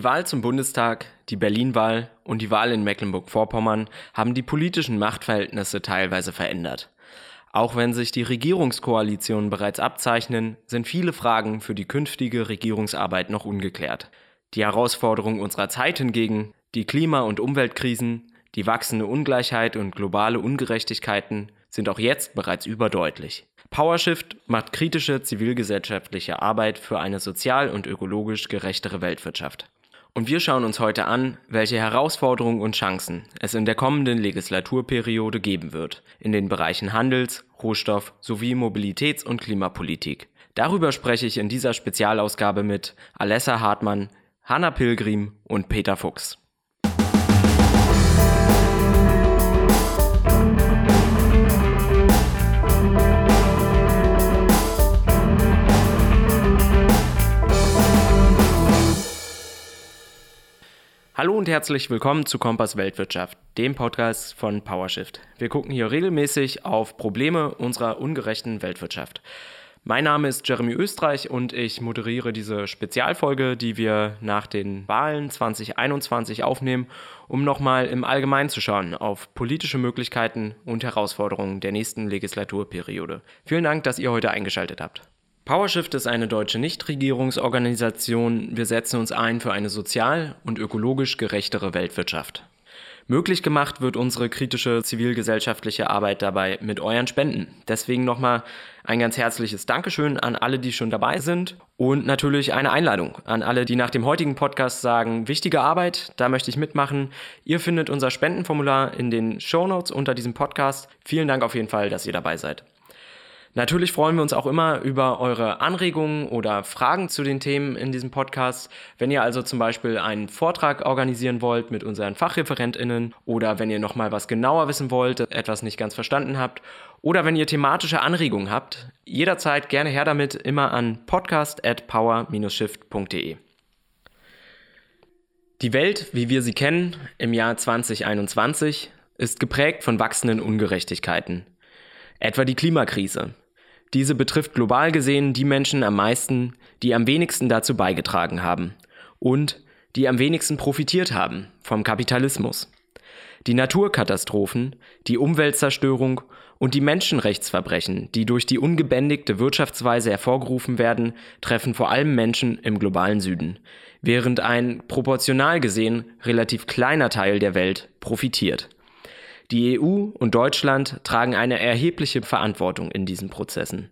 Die Wahl zum Bundestag, die Berlin-Wahl und die Wahl in Mecklenburg-Vorpommern haben die politischen Machtverhältnisse teilweise verändert. Auch wenn sich die Regierungskoalitionen bereits abzeichnen, sind viele Fragen für die künftige Regierungsarbeit noch ungeklärt. Die Herausforderungen unserer Zeit hingegen, die Klima- und Umweltkrisen, die wachsende Ungleichheit und globale Ungerechtigkeiten sind auch jetzt bereits überdeutlich. PowerShift macht kritische zivilgesellschaftliche Arbeit für eine sozial und ökologisch gerechtere Weltwirtschaft. Und wir schauen uns heute an, welche Herausforderungen und Chancen es in der kommenden Legislaturperiode geben wird, in den Bereichen Handels, Rohstoff sowie Mobilitäts- und Klimapolitik. Darüber spreche ich in dieser Spezialausgabe mit Alessa Hartmann, Hanna Pilgrim und Peter Fuchs. Hallo und herzlich willkommen zu Kompass Weltwirtschaft, dem Podcast von PowerShift. Wir gucken hier regelmäßig auf Probleme unserer ungerechten Weltwirtschaft. Mein Name ist Jeremy Österreich und ich moderiere diese Spezialfolge, die wir nach den Wahlen 2021 aufnehmen, um nochmal im Allgemeinen zu schauen auf politische Möglichkeiten und Herausforderungen der nächsten Legislaturperiode. Vielen Dank, dass ihr heute eingeschaltet habt. PowerShift ist eine deutsche Nichtregierungsorganisation. Wir setzen uns ein für eine sozial und ökologisch gerechtere Weltwirtschaft. Möglich gemacht wird unsere kritische zivilgesellschaftliche Arbeit dabei mit euren Spenden. Deswegen nochmal ein ganz herzliches Dankeschön an alle, die schon dabei sind und natürlich eine Einladung an alle, die nach dem heutigen Podcast sagen, wichtige Arbeit, da möchte ich mitmachen. Ihr findet unser Spendenformular in den Show Notes unter diesem Podcast. Vielen Dank auf jeden Fall, dass ihr dabei seid. Natürlich freuen wir uns auch immer über eure Anregungen oder Fragen zu den Themen in diesem Podcast. Wenn ihr also zum Beispiel einen Vortrag organisieren wollt mit unseren FachreferentInnen oder wenn ihr nochmal was genauer wissen wollt, etwas nicht ganz verstanden habt oder wenn ihr thematische Anregungen habt, jederzeit gerne her damit, immer an podcast at power-shift.de. Die Welt, wie wir sie kennen, im Jahr 2021 ist geprägt von wachsenden Ungerechtigkeiten. Etwa die Klimakrise, diese betrifft global gesehen die Menschen am meisten, die am wenigsten dazu beigetragen haben und die am wenigsten profitiert haben vom Kapitalismus. Die Naturkatastrophen, die Umweltzerstörung und die Menschenrechtsverbrechen, die durch die ungebändigte Wirtschaftsweise hervorgerufen werden, treffen vor allem Menschen im globalen Süden, während ein proportional gesehen relativ kleiner Teil der Welt profitiert. Die EU und Deutschland tragen eine erhebliche Verantwortung in diesen Prozessen.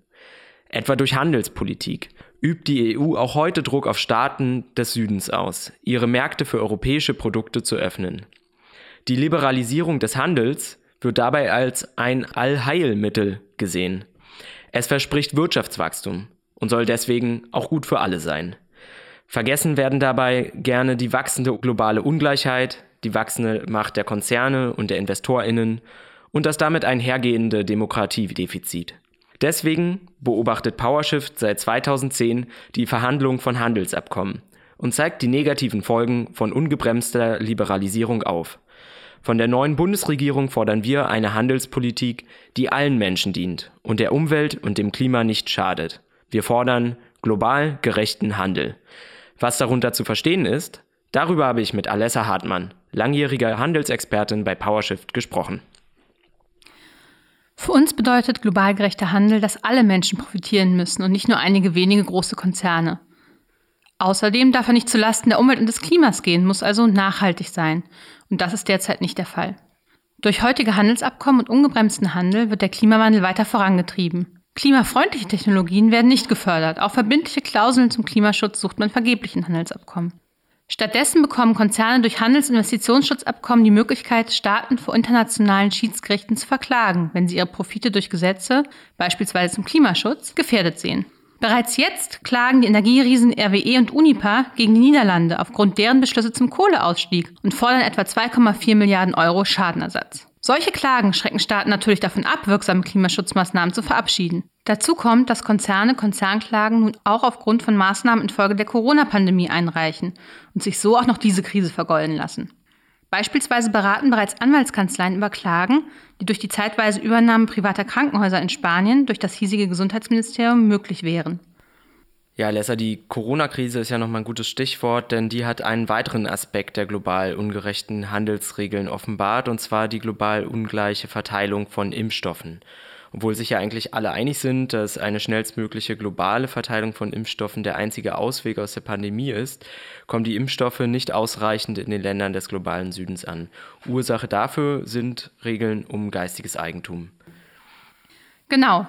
Etwa durch Handelspolitik übt die EU auch heute Druck auf Staaten des Südens aus, ihre Märkte für europäische Produkte zu öffnen. Die Liberalisierung des Handels wird dabei als ein Allheilmittel gesehen. Es verspricht Wirtschaftswachstum und soll deswegen auch gut für alle sein. Vergessen werden dabei gerne die wachsende globale Ungleichheit, die wachsende Macht der Konzerne und der Investorinnen und das damit einhergehende Demokratiedefizit. Deswegen beobachtet PowerShift seit 2010 die Verhandlung von Handelsabkommen und zeigt die negativen Folgen von ungebremster Liberalisierung auf. Von der neuen Bundesregierung fordern wir eine Handelspolitik, die allen Menschen dient und der Umwelt und dem Klima nicht schadet. Wir fordern global gerechten Handel. Was darunter zu verstehen ist, darüber habe ich mit Alessa Hartmann, langjähriger Handelsexpertin bei PowerShift, gesprochen. Für uns bedeutet global gerechter Handel, dass alle Menschen profitieren müssen und nicht nur einige wenige große Konzerne. Außerdem darf er nicht zulasten der Umwelt und des Klimas gehen, muss also nachhaltig sein. Und das ist derzeit nicht der Fall. Durch heutige Handelsabkommen und ungebremsten Handel wird der Klimawandel weiter vorangetrieben. Klimafreundliche Technologien werden nicht gefördert. Auch verbindliche Klauseln zum Klimaschutz sucht man vergeblich in Handelsabkommen. Stattdessen bekommen Konzerne durch Handels- und Investitionsschutzabkommen die Möglichkeit, Staaten vor internationalen Schiedsgerichten zu verklagen, wenn sie ihre Profite durch Gesetze, beispielsweise zum Klimaschutz, gefährdet sehen. Bereits jetzt klagen die Energieriesen RWE und Unipa gegen die Niederlande aufgrund deren Beschlüsse zum Kohleausstieg und fordern etwa 2,4 Milliarden Euro Schadenersatz. Solche Klagen schrecken Staaten natürlich davon ab, wirksame Klimaschutzmaßnahmen zu verabschieden. Dazu kommt, dass Konzerne Konzernklagen nun auch aufgrund von Maßnahmen infolge der Corona-Pandemie einreichen und sich so auch noch diese Krise vergolden lassen. Beispielsweise beraten bereits Anwaltskanzleien über Klagen, die durch die zeitweise Übernahme privater Krankenhäuser in Spanien durch das hiesige Gesundheitsministerium möglich wären. Ja, Lessa, die Corona-Krise ist ja nochmal ein gutes Stichwort, denn die hat einen weiteren Aspekt der global ungerechten Handelsregeln offenbart, und zwar die global ungleiche Verteilung von Impfstoffen. Obwohl sich ja eigentlich alle einig sind, dass eine schnellstmögliche globale Verteilung von Impfstoffen der einzige Ausweg aus der Pandemie ist, kommen die Impfstoffe nicht ausreichend in den Ländern des globalen Südens an. Ursache dafür sind Regeln um geistiges Eigentum. Genau.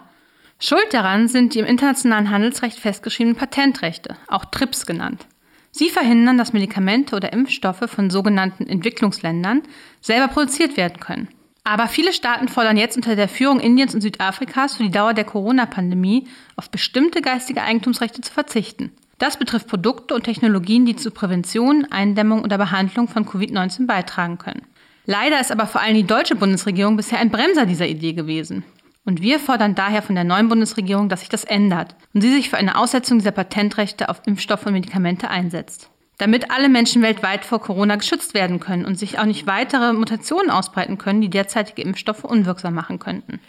Schuld daran sind die im internationalen Handelsrecht festgeschriebenen Patentrechte, auch TRIPS genannt. Sie verhindern, dass Medikamente oder Impfstoffe von sogenannten Entwicklungsländern selber produziert werden können. Aber viele Staaten fordern jetzt unter der Führung Indiens und Südafrikas für die Dauer der Corona-Pandemie auf bestimmte geistige Eigentumsrechte zu verzichten. Das betrifft Produkte und Technologien, die zur Prävention, Eindämmung oder Behandlung von Covid-19 beitragen können. Leider ist aber vor allem die deutsche Bundesregierung bisher ein Bremser dieser Idee gewesen. Und wir fordern daher von der neuen Bundesregierung, dass sich das ändert und sie sich für eine Aussetzung dieser Patentrechte auf Impfstoffe und Medikamente einsetzt. Damit alle Menschen weltweit vor Corona geschützt werden können und sich auch nicht weitere Mutationen ausbreiten können, die derzeitige Impfstoffe unwirksam machen könnten.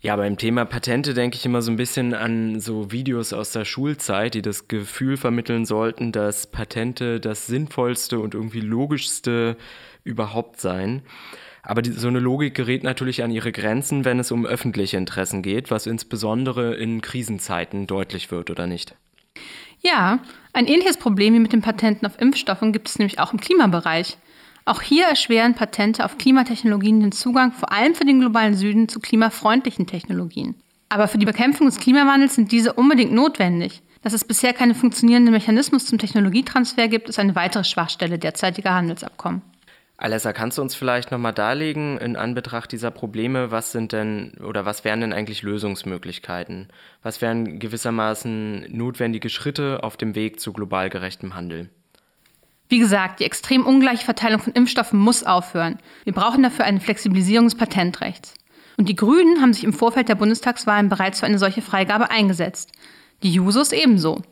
Ja, beim Thema Patente denke ich immer so ein bisschen an so Videos aus der Schulzeit, die das Gefühl vermitteln sollten, dass Patente das sinnvollste und irgendwie logischste überhaupt seien. Aber die, so eine Logik gerät natürlich an ihre Grenzen, wenn es um öffentliche Interessen geht, was insbesondere in Krisenzeiten deutlich wird, oder nicht? Ja, ein ähnliches Problem wie mit den Patenten auf Impfstoffen gibt es nämlich auch im Klimabereich. Auch hier erschweren Patente auf Klimatechnologien den Zugang vor allem für den globalen Süden zu klimafreundlichen Technologien. Aber für die Bekämpfung des Klimawandels sind diese unbedingt notwendig. Dass es bisher keinen funktionierenden Mechanismus zum Technologietransfer gibt, ist eine weitere Schwachstelle derzeitiger Handelsabkommen. Alessa, kannst du uns vielleicht nochmal darlegen, in Anbetracht dieser Probleme, was sind denn oder was wären denn eigentlich Lösungsmöglichkeiten? Was wären gewissermaßen notwendige Schritte auf dem Weg zu global gerechtem Handel? Wie gesagt, die extrem ungleiche Verteilung von Impfstoffen muss aufhören. Wir brauchen dafür eine Flexibilisierung des Patentrechts. Und die Grünen haben sich im Vorfeld der Bundestagswahlen bereits für eine solche Freigabe eingesetzt. Die Jusos ebenso.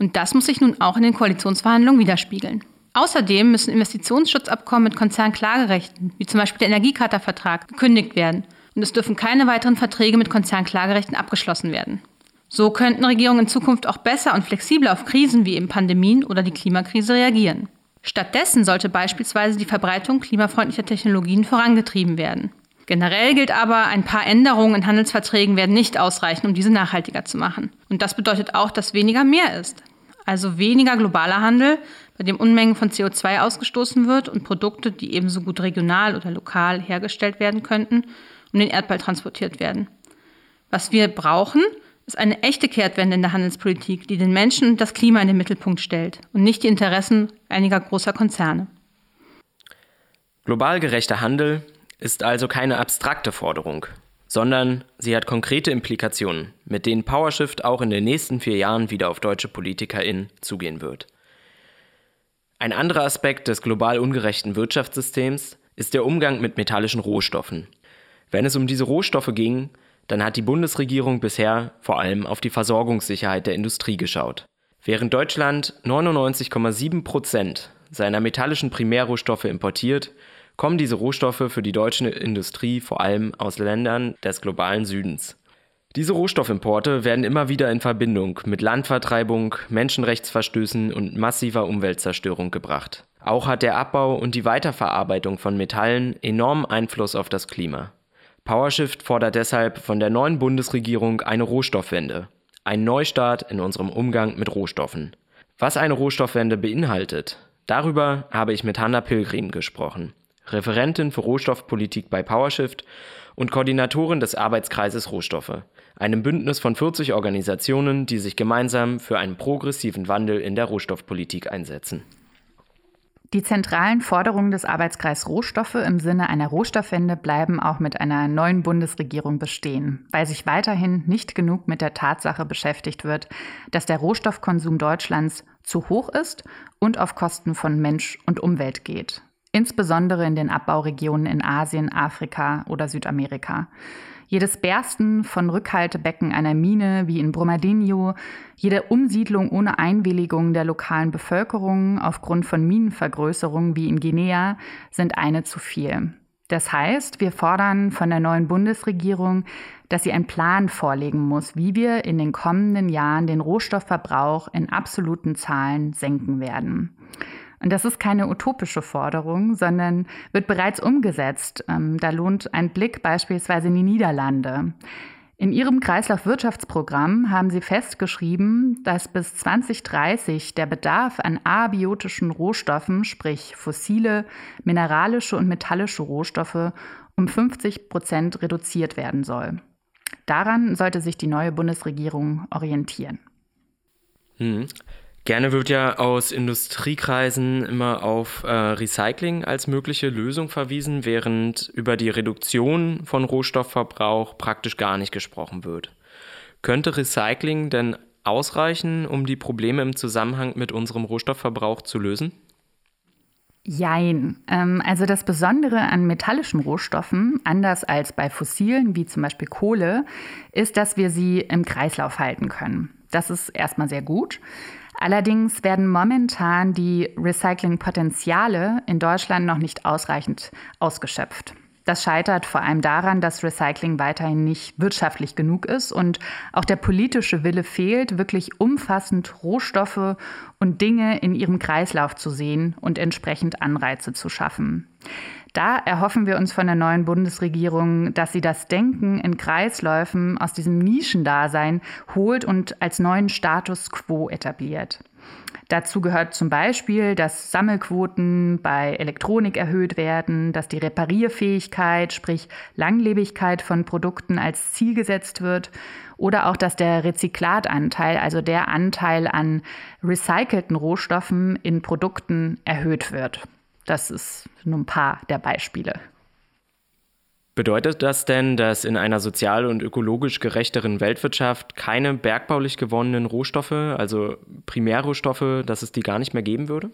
Und das muss sich nun auch in den Koalitionsverhandlungen widerspiegeln. Außerdem müssen Investitionsschutzabkommen mit Konzernklagerechten, wie zum Beispiel der Energiekarta-Vertrag, gekündigt werden. Und es dürfen keine weiteren Verträge mit Konzernklagerechten abgeschlossen werden. So könnten Regierungen in Zukunft auch besser und flexibler auf Krisen wie eben Pandemien oder die Klimakrise reagieren. Stattdessen sollte beispielsweise die Verbreitung klimafreundlicher Technologien vorangetrieben werden. Generell gilt aber, ein paar Änderungen in Handelsverträgen werden nicht ausreichen, um diese nachhaltiger zu machen. Und das bedeutet auch, dass weniger mehr ist. Also weniger globaler Handel, bei dem Unmengen von CO2 ausgestoßen wird und Produkte, die ebenso gut regional oder lokal hergestellt werden könnten, um den Erdball transportiert werden. Was wir brauchen, ist eine echte Kehrtwende in der Handelspolitik, die den Menschen und das Klima in den Mittelpunkt stellt und nicht die Interessen einiger großer Konzerne. Global gerechter Handel ist also keine abstrakte Forderung, sondern sie hat konkrete Implikationen, mit denen PowerShift auch in den nächsten vier Jahren wieder auf deutsche PolitikerInnen zugehen wird. Ein anderer Aspekt des global ungerechten Wirtschaftssystems ist der Umgang mit metallischen Rohstoffen. Wenn es um diese Rohstoffe ging, dann hat die Bundesregierung bisher vor allem auf die Versorgungssicherheit der Industrie geschaut. Während Deutschland 99,7 Prozent seiner metallischen Primärrohstoffe importiert, kommen diese Rohstoffe für die deutsche Industrie vor allem aus Ländern des globalen Südens. Diese Rohstoffimporte werden immer wieder in Verbindung mit Landvertreibung, Menschenrechtsverstößen und massiver Umweltzerstörung gebracht. Auch hat der Abbau und die Weiterverarbeitung von Metallen enormen Einfluss auf das Klima. PowerShift fordert deshalb von der neuen Bundesregierung eine Rohstoffwende, einen Neustart in unserem Umgang mit Rohstoffen. Was eine Rohstoffwende beinhaltet, darüber habe ich mit Hanna Pilgrim gesprochen, Referentin für Rohstoffpolitik bei PowerShift und Koordinatorin des Arbeitskreises Rohstoffe einem Bündnis von 40 Organisationen, die sich gemeinsam für einen progressiven Wandel in der Rohstoffpolitik einsetzen. Die zentralen Forderungen des Arbeitskreis Rohstoffe im Sinne einer Rohstoffwende bleiben auch mit einer neuen Bundesregierung bestehen, weil sich weiterhin nicht genug mit der Tatsache beschäftigt wird, dass der Rohstoffkonsum Deutschlands zu hoch ist und auf Kosten von Mensch und Umwelt geht, insbesondere in den Abbauregionen in Asien, Afrika oder Südamerika. Jedes Bersten von Rückhaltebecken einer Mine wie in Brumadinho, jede Umsiedlung ohne Einwilligung der lokalen Bevölkerung aufgrund von Minenvergrößerungen wie in Guinea sind eine zu viel. Das heißt, wir fordern von der neuen Bundesregierung, dass sie einen Plan vorlegen muss, wie wir in den kommenden Jahren den Rohstoffverbrauch in absoluten Zahlen senken werden. Und das ist keine utopische Forderung, sondern wird bereits umgesetzt. Ähm, da lohnt ein Blick beispielsweise in die Niederlande. In ihrem Kreislaufwirtschaftsprogramm haben sie festgeschrieben, dass bis 2030 der Bedarf an abiotischen Rohstoffen, sprich fossile, mineralische und metallische Rohstoffe, um 50 Prozent reduziert werden soll. Daran sollte sich die neue Bundesregierung orientieren. Hm. Gerne wird ja aus Industriekreisen immer auf äh, Recycling als mögliche Lösung verwiesen, während über die Reduktion von Rohstoffverbrauch praktisch gar nicht gesprochen wird. Könnte Recycling denn ausreichen, um die Probleme im Zusammenhang mit unserem Rohstoffverbrauch zu lösen? Jein. Ähm, also das Besondere an metallischen Rohstoffen, anders als bei fossilen wie zum Beispiel Kohle, ist, dass wir sie im Kreislauf halten können. Das ist erstmal sehr gut. Allerdings werden momentan die Recyclingpotenziale in Deutschland noch nicht ausreichend ausgeschöpft. Das scheitert vor allem daran, dass Recycling weiterhin nicht wirtschaftlich genug ist und auch der politische Wille fehlt, wirklich umfassend Rohstoffe und Dinge in ihrem Kreislauf zu sehen und entsprechend Anreize zu schaffen. Da erhoffen wir uns von der neuen Bundesregierung, dass sie das Denken in Kreisläufen aus diesem Nischendasein holt und als neuen Status quo etabliert. Dazu gehört zum Beispiel, dass Sammelquoten bei Elektronik erhöht werden, dass die Reparierfähigkeit, sprich Langlebigkeit von Produkten als Ziel gesetzt wird oder auch, dass der Rezyklatanteil, also der Anteil an recycelten Rohstoffen in Produkten erhöht wird. Das ist nur ein paar der Beispiele. Bedeutet das denn, dass in einer sozial und ökologisch gerechteren Weltwirtschaft keine bergbaulich gewonnenen Rohstoffe, also Primärrohstoffe, dass es die gar nicht mehr geben würde?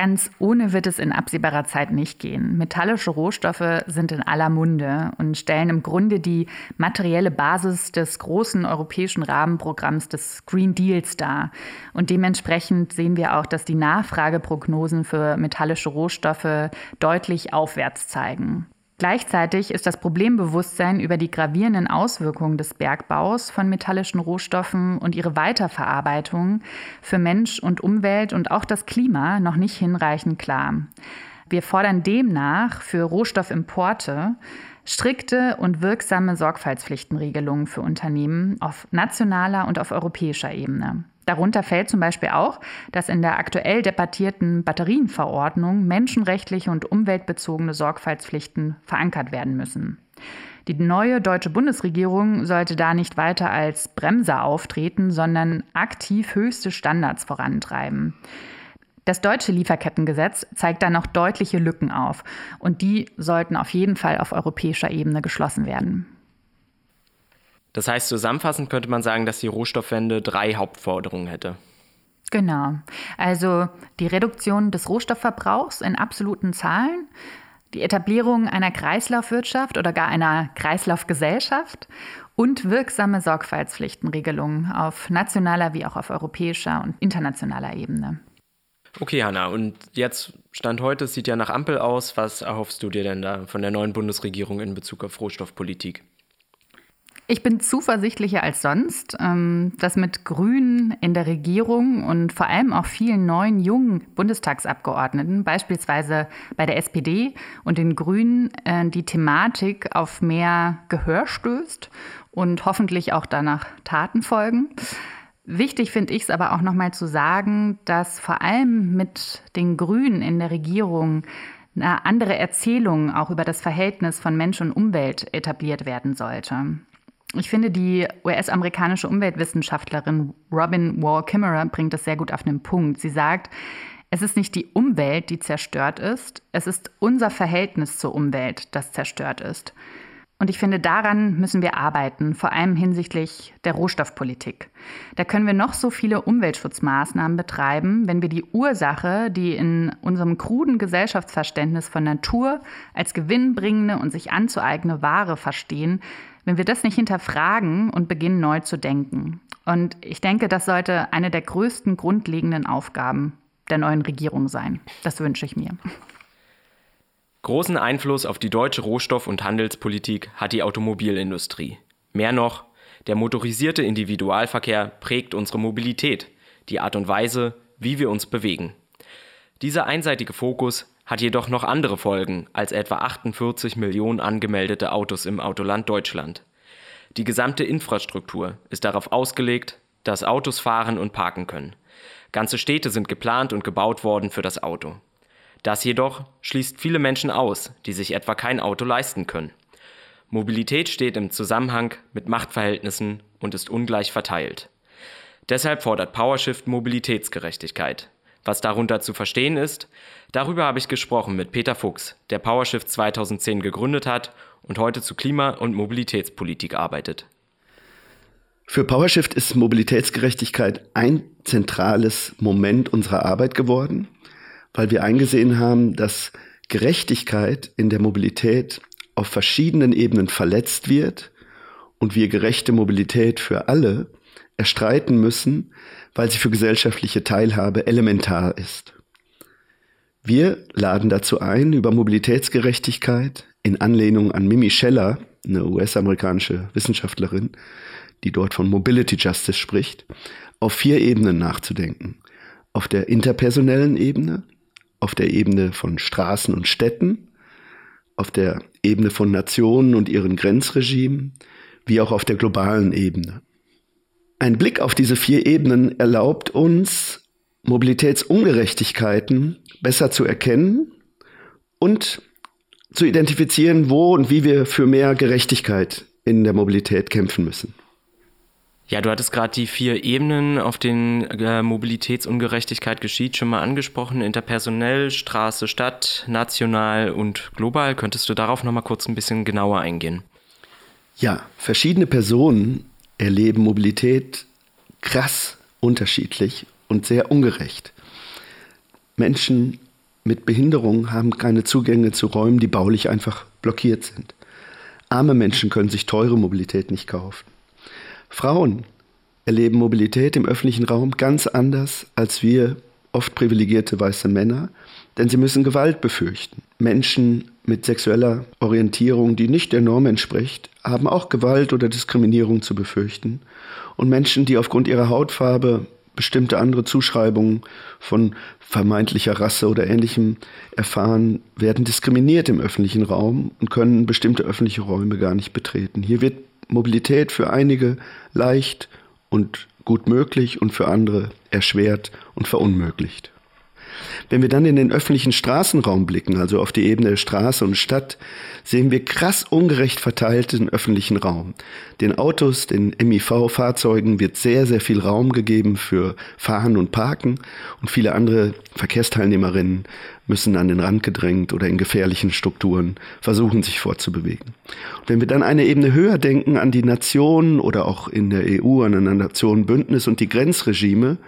Ganz ohne wird es in absehbarer Zeit nicht gehen. Metallische Rohstoffe sind in aller Munde und stellen im Grunde die materielle Basis des großen europäischen Rahmenprogramms des Green Deals dar. Und dementsprechend sehen wir auch, dass die Nachfrageprognosen für metallische Rohstoffe deutlich aufwärts zeigen. Gleichzeitig ist das Problembewusstsein über die gravierenden Auswirkungen des Bergbaus von metallischen Rohstoffen und ihre Weiterverarbeitung für Mensch und Umwelt und auch das Klima noch nicht hinreichend klar. Wir fordern demnach für Rohstoffimporte strikte und wirksame Sorgfaltspflichtenregelungen für Unternehmen auf nationaler und auf europäischer Ebene. Darunter fällt zum Beispiel auch, dass in der aktuell debattierten Batterienverordnung menschenrechtliche und umweltbezogene Sorgfaltspflichten verankert werden müssen. Die neue deutsche Bundesregierung sollte da nicht weiter als Bremser auftreten, sondern aktiv höchste Standards vorantreiben. Das deutsche Lieferkettengesetz zeigt da noch deutliche Lücken auf und die sollten auf jeden Fall auf europäischer Ebene geschlossen werden. Das heißt, zusammenfassend könnte man sagen, dass die Rohstoffwende drei Hauptforderungen hätte. Genau. Also die Reduktion des Rohstoffverbrauchs in absoluten Zahlen, die Etablierung einer Kreislaufwirtschaft oder gar einer Kreislaufgesellschaft und wirksame Sorgfaltspflichtenregelungen auf nationaler wie auch auf europäischer und internationaler Ebene. Okay, Hanna, und jetzt Stand heute, es sieht ja nach Ampel aus. Was erhoffst du dir denn da von der neuen Bundesregierung in Bezug auf Rohstoffpolitik? Ich bin zuversichtlicher als sonst, ähm, dass mit Grünen in der Regierung und vor allem auch vielen neuen jungen Bundestagsabgeordneten, beispielsweise bei der SPD und den Grünen, äh, die Thematik auf mehr Gehör stößt und hoffentlich auch danach Taten folgen. Wichtig finde ich es aber auch nochmal zu sagen, dass vor allem mit den Grünen in der Regierung eine andere Erzählung auch über das Verhältnis von Mensch und Umwelt etabliert werden sollte. Ich finde, die US-amerikanische Umweltwissenschaftlerin Robin Wall Kimmerer bringt das sehr gut auf den Punkt. Sie sagt, es ist nicht die Umwelt, die zerstört ist, es ist unser Verhältnis zur Umwelt, das zerstört ist. Und ich finde, daran müssen wir arbeiten, vor allem hinsichtlich der Rohstoffpolitik. Da können wir noch so viele Umweltschutzmaßnahmen betreiben, wenn wir die Ursache, die in unserem kruden Gesellschaftsverständnis von Natur als gewinnbringende und sich anzueigne Ware verstehen, wenn wir das nicht hinterfragen und beginnen neu zu denken. Und ich denke, das sollte eine der größten grundlegenden Aufgaben der neuen Regierung sein. Das wünsche ich mir. Großen Einfluss auf die deutsche Rohstoff- und Handelspolitik hat die Automobilindustrie. Mehr noch, der motorisierte Individualverkehr prägt unsere Mobilität, die Art und Weise, wie wir uns bewegen. Dieser einseitige Fokus hat jedoch noch andere Folgen als etwa 48 Millionen angemeldete Autos im Autoland Deutschland. Die gesamte Infrastruktur ist darauf ausgelegt, dass Autos fahren und parken können. Ganze Städte sind geplant und gebaut worden für das Auto. Das jedoch schließt viele Menschen aus, die sich etwa kein Auto leisten können. Mobilität steht im Zusammenhang mit Machtverhältnissen und ist ungleich verteilt. Deshalb fordert PowerShift Mobilitätsgerechtigkeit. Was darunter zu verstehen ist, darüber habe ich gesprochen mit Peter Fuchs, der PowerShift 2010 gegründet hat und heute zu Klima- und Mobilitätspolitik arbeitet. Für PowerShift ist Mobilitätsgerechtigkeit ein zentrales Moment unserer Arbeit geworden, weil wir eingesehen haben, dass Gerechtigkeit in der Mobilität auf verschiedenen Ebenen verletzt wird und wir gerechte Mobilität für alle erstreiten müssen, weil sie für gesellschaftliche Teilhabe elementar ist. Wir laden dazu ein, über Mobilitätsgerechtigkeit in Anlehnung an Mimi Scheller, eine US-amerikanische Wissenschaftlerin, die dort von Mobility Justice spricht, auf vier Ebenen nachzudenken. Auf der interpersonellen Ebene, auf der Ebene von Straßen und Städten, auf der Ebene von Nationen und ihren Grenzregimen, wie auch auf der globalen Ebene. Ein Blick auf diese vier Ebenen erlaubt uns, Mobilitätsungerechtigkeiten besser zu erkennen und zu identifizieren, wo und wie wir für mehr Gerechtigkeit in der Mobilität kämpfen müssen. Ja, du hattest gerade die vier Ebenen, auf denen äh, Mobilitätsungerechtigkeit geschieht, schon mal angesprochen. Interpersonell, Straße, Stadt, national und global. Könntest du darauf noch mal kurz ein bisschen genauer eingehen? Ja, verschiedene Personen erleben Mobilität krass unterschiedlich und sehr ungerecht. Menschen mit Behinderung haben keine Zugänge zu Räumen, die baulich einfach blockiert sind. Arme Menschen können sich teure Mobilität nicht kaufen. Frauen erleben Mobilität im öffentlichen Raum ganz anders als wir oft privilegierte weiße Männer, denn sie müssen Gewalt befürchten. Menschen mit sexueller Orientierung, die nicht der Norm entspricht, haben auch Gewalt oder Diskriminierung zu befürchten. Und Menschen, die aufgrund ihrer Hautfarbe bestimmte andere Zuschreibungen von vermeintlicher Rasse oder ähnlichem erfahren, werden diskriminiert im öffentlichen Raum und können bestimmte öffentliche Räume gar nicht betreten. Hier wird Mobilität für einige leicht und gut möglich und für andere erschwert und verunmöglicht. Wenn wir dann in den öffentlichen Straßenraum blicken, also auf die Ebene Straße und Stadt, sehen wir krass ungerecht verteilten öffentlichen Raum. Den Autos, den MIV-Fahrzeugen wird sehr, sehr viel Raum gegeben für Fahren und Parken und viele andere Verkehrsteilnehmerinnen müssen an den Rand gedrängt oder in gefährlichen Strukturen versuchen, sich fortzubewegen. Und wenn wir dann eine Ebene höher denken an die Nationen oder auch in der EU an ein Nationenbündnis und die Grenzregime,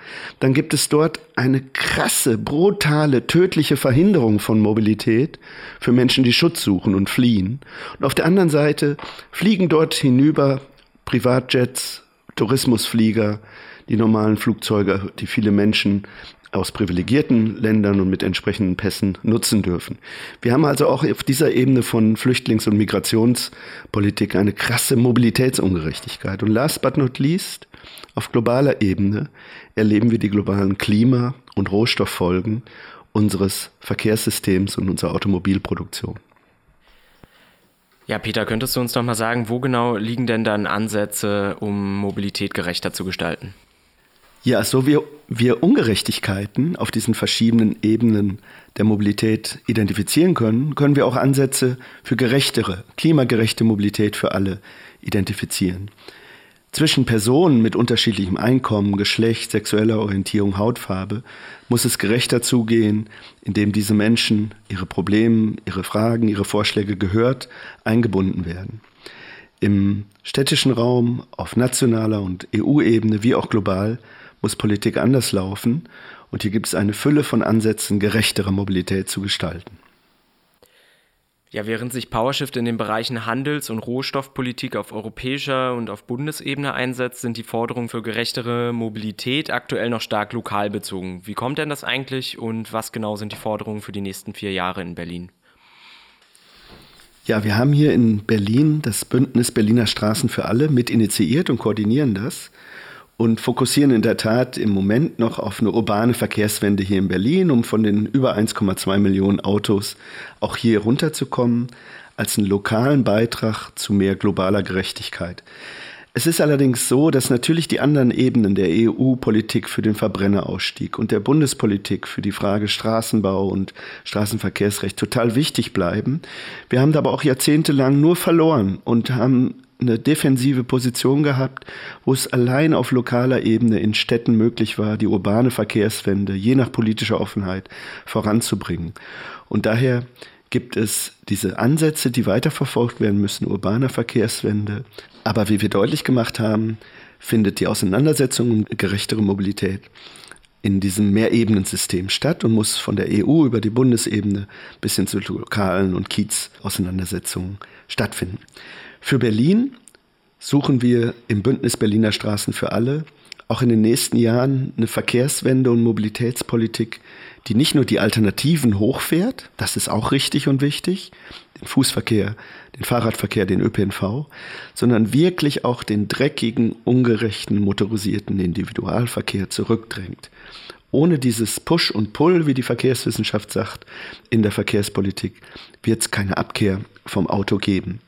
dann gibt es dort eine krasse, brutale, tödliche Verhinderung von Mobilität für Menschen, die Schutz suchen und fliehen. Und auf der anderen Seite fliegen dort hinüber Privatjets, Tourismusflieger, die normalen Flugzeuge, die viele Menschen aus privilegierten Ländern und mit entsprechenden Pässen nutzen dürfen. Wir haben also auch auf dieser Ebene von Flüchtlings- und Migrationspolitik eine krasse Mobilitätsungerechtigkeit. Und last but not least, auf globaler Ebene erleben wir die globalen Klima- und Rohstofffolgen unseres Verkehrssystems und unserer Automobilproduktion. Ja, Peter, könntest du uns noch mal sagen, wo genau liegen denn dann Ansätze, um Mobilität gerechter zu gestalten? Ja, so wie wir Ungerechtigkeiten auf diesen verschiedenen Ebenen der Mobilität identifizieren können, können wir auch Ansätze für gerechtere, klimagerechte Mobilität für alle identifizieren. Zwischen Personen mit unterschiedlichem Einkommen, Geschlecht, sexueller Orientierung, Hautfarbe muss es gerechter zugehen, indem diese Menschen ihre Probleme, ihre Fragen, ihre Vorschläge gehört, eingebunden werden. Im städtischen Raum, auf nationaler und EU-Ebene wie auch global muss Politik anders laufen. Und hier gibt es eine Fülle von Ansätzen, gerechtere Mobilität zu gestalten. Ja, während sich PowerShift in den Bereichen Handels- und Rohstoffpolitik auf europäischer und auf Bundesebene einsetzt, sind die Forderungen für gerechtere Mobilität aktuell noch stark lokal bezogen. Wie kommt denn das eigentlich und was genau sind die Forderungen für die nächsten vier Jahre in Berlin? Ja, wir haben hier in Berlin das Bündnis Berliner Straßen für alle mit initiiert und koordinieren das und fokussieren in der Tat im Moment noch auf eine urbane Verkehrswende hier in Berlin, um von den über 1,2 Millionen Autos auch hier runterzukommen, als einen lokalen Beitrag zu mehr globaler Gerechtigkeit. Es ist allerdings so, dass natürlich die anderen Ebenen der EU-Politik für den Verbrennerausstieg und der Bundespolitik für die Frage Straßenbau und Straßenverkehrsrecht total wichtig bleiben. Wir haben da aber auch jahrzehntelang nur verloren und haben eine defensive Position gehabt, wo es allein auf lokaler Ebene in Städten möglich war, die urbane Verkehrswende je nach politischer Offenheit voranzubringen. Und daher gibt es diese Ansätze, die weiterverfolgt werden müssen, urbaner Verkehrswende. Aber wie wir deutlich gemacht haben, findet die Auseinandersetzung um gerechtere Mobilität in diesem Mehrebenensystem statt und muss von der EU über die Bundesebene bis hin zu lokalen und Kiez-Auseinandersetzungen stattfinden. Für Berlin suchen wir im Bündnis Berliner Straßen für alle auch in den nächsten Jahren eine Verkehrswende und Mobilitätspolitik, die nicht nur die Alternativen hochfährt, das ist auch richtig und wichtig, den Fußverkehr, den Fahrradverkehr, den ÖPNV, sondern wirklich auch den dreckigen, ungerechten, motorisierten Individualverkehr zurückdrängt. Ohne dieses Push und Pull, wie die Verkehrswissenschaft sagt, in der Verkehrspolitik wird es keine Abkehr vom Auto geben.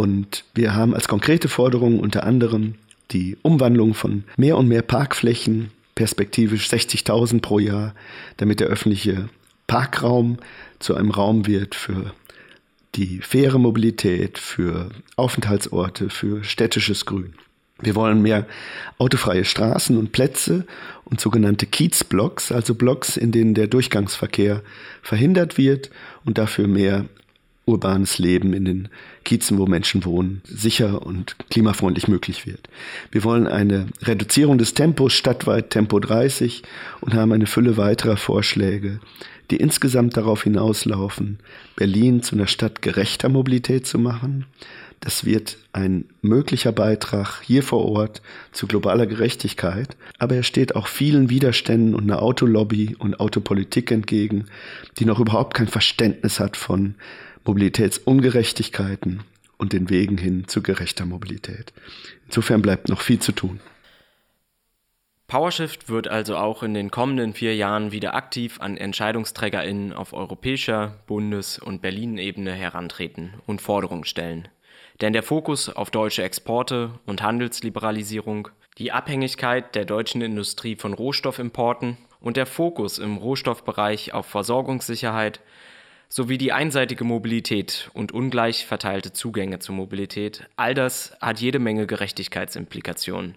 Und wir haben als konkrete Forderung unter anderem die Umwandlung von mehr und mehr Parkflächen perspektivisch 60.000 pro Jahr, damit der öffentliche Parkraum zu einem Raum wird für die faire Mobilität, für Aufenthaltsorte, für städtisches Grün. Wir wollen mehr autofreie Straßen und Plätze und sogenannte Kiezblocks, also Blocks, in denen der Durchgangsverkehr verhindert wird und dafür mehr urbanes Leben in den Kiezen, wo Menschen wohnen, sicher und klimafreundlich möglich wird. Wir wollen eine Reduzierung des Tempos stadtweit Tempo 30 und haben eine Fülle weiterer Vorschläge, die insgesamt darauf hinauslaufen, Berlin zu einer Stadt gerechter Mobilität zu machen. Das wird ein möglicher Beitrag hier vor Ort zu globaler Gerechtigkeit, aber er steht auch vielen Widerständen und einer Autolobby und Autopolitik entgegen, die noch überhaupt kein Verständnis hat von Mobilitätsungerechtigkeiten und den Wegen hin zu gerechter Mobilität. Insofern bleibt noch viel zu tun. PowerShift wird also auch in den kommenden vier Jahren wieder aktiv an EntscheidungsträgerInnen auf europäischer, Bundes- und Berlin-Ebene herantreten und Forderungen stellen. Denn der Fokus auf deutsche Exporte und Handelsliberalisierung, die Abhängigkeit der deutschen Industrie von Rohstoffimporten und der Fokus im Rohstoffbereich auf Versorgungssicherheit sowie die einseitige Mobilität und ungleich verteilte Zugänge zur Mobilität, all das hat jede Menge Gerechtigkeitsimplikationen.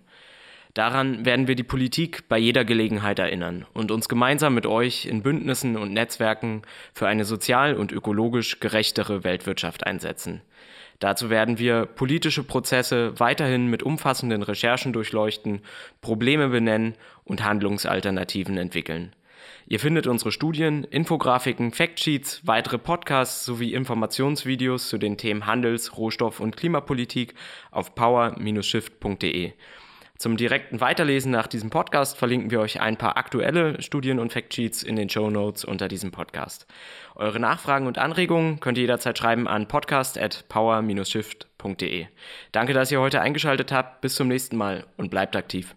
Daran werden wir die Politik bei jeder Gelegenheit erinnern und uns gemeinsam mit euch in Bündnissen und Netzwerken für eine sozial und ökologisch gerechtere Weltwirtschaft einsetzen. Dazu werden wir politische Prozesse weiterhin mit umfassenden Recherchen durchleuchten, Probleme benennen und Handlungsalternativen entwickeln. Ihr findet unsere Studien, Infografiken, Factsheets, weitere Podcasts sowie Informationsvideos zu den Themen Handels-, Rohstoff- und Klimapolitik auf power-shift.de. Zum direkten Weiterlesen nach diesem Podcast verlinken wir euch ein paar aktuelle Studien und Factsheets in den Show Notes unter diesem Podcast. Eure Nachfragen und Anregungen könnt ihr jederzeit schreiben an podcast@power-shift.de. Danke, dass ihr heute eingeschaltet habt. Bis zum nächsten Mal und bleibt aktiv.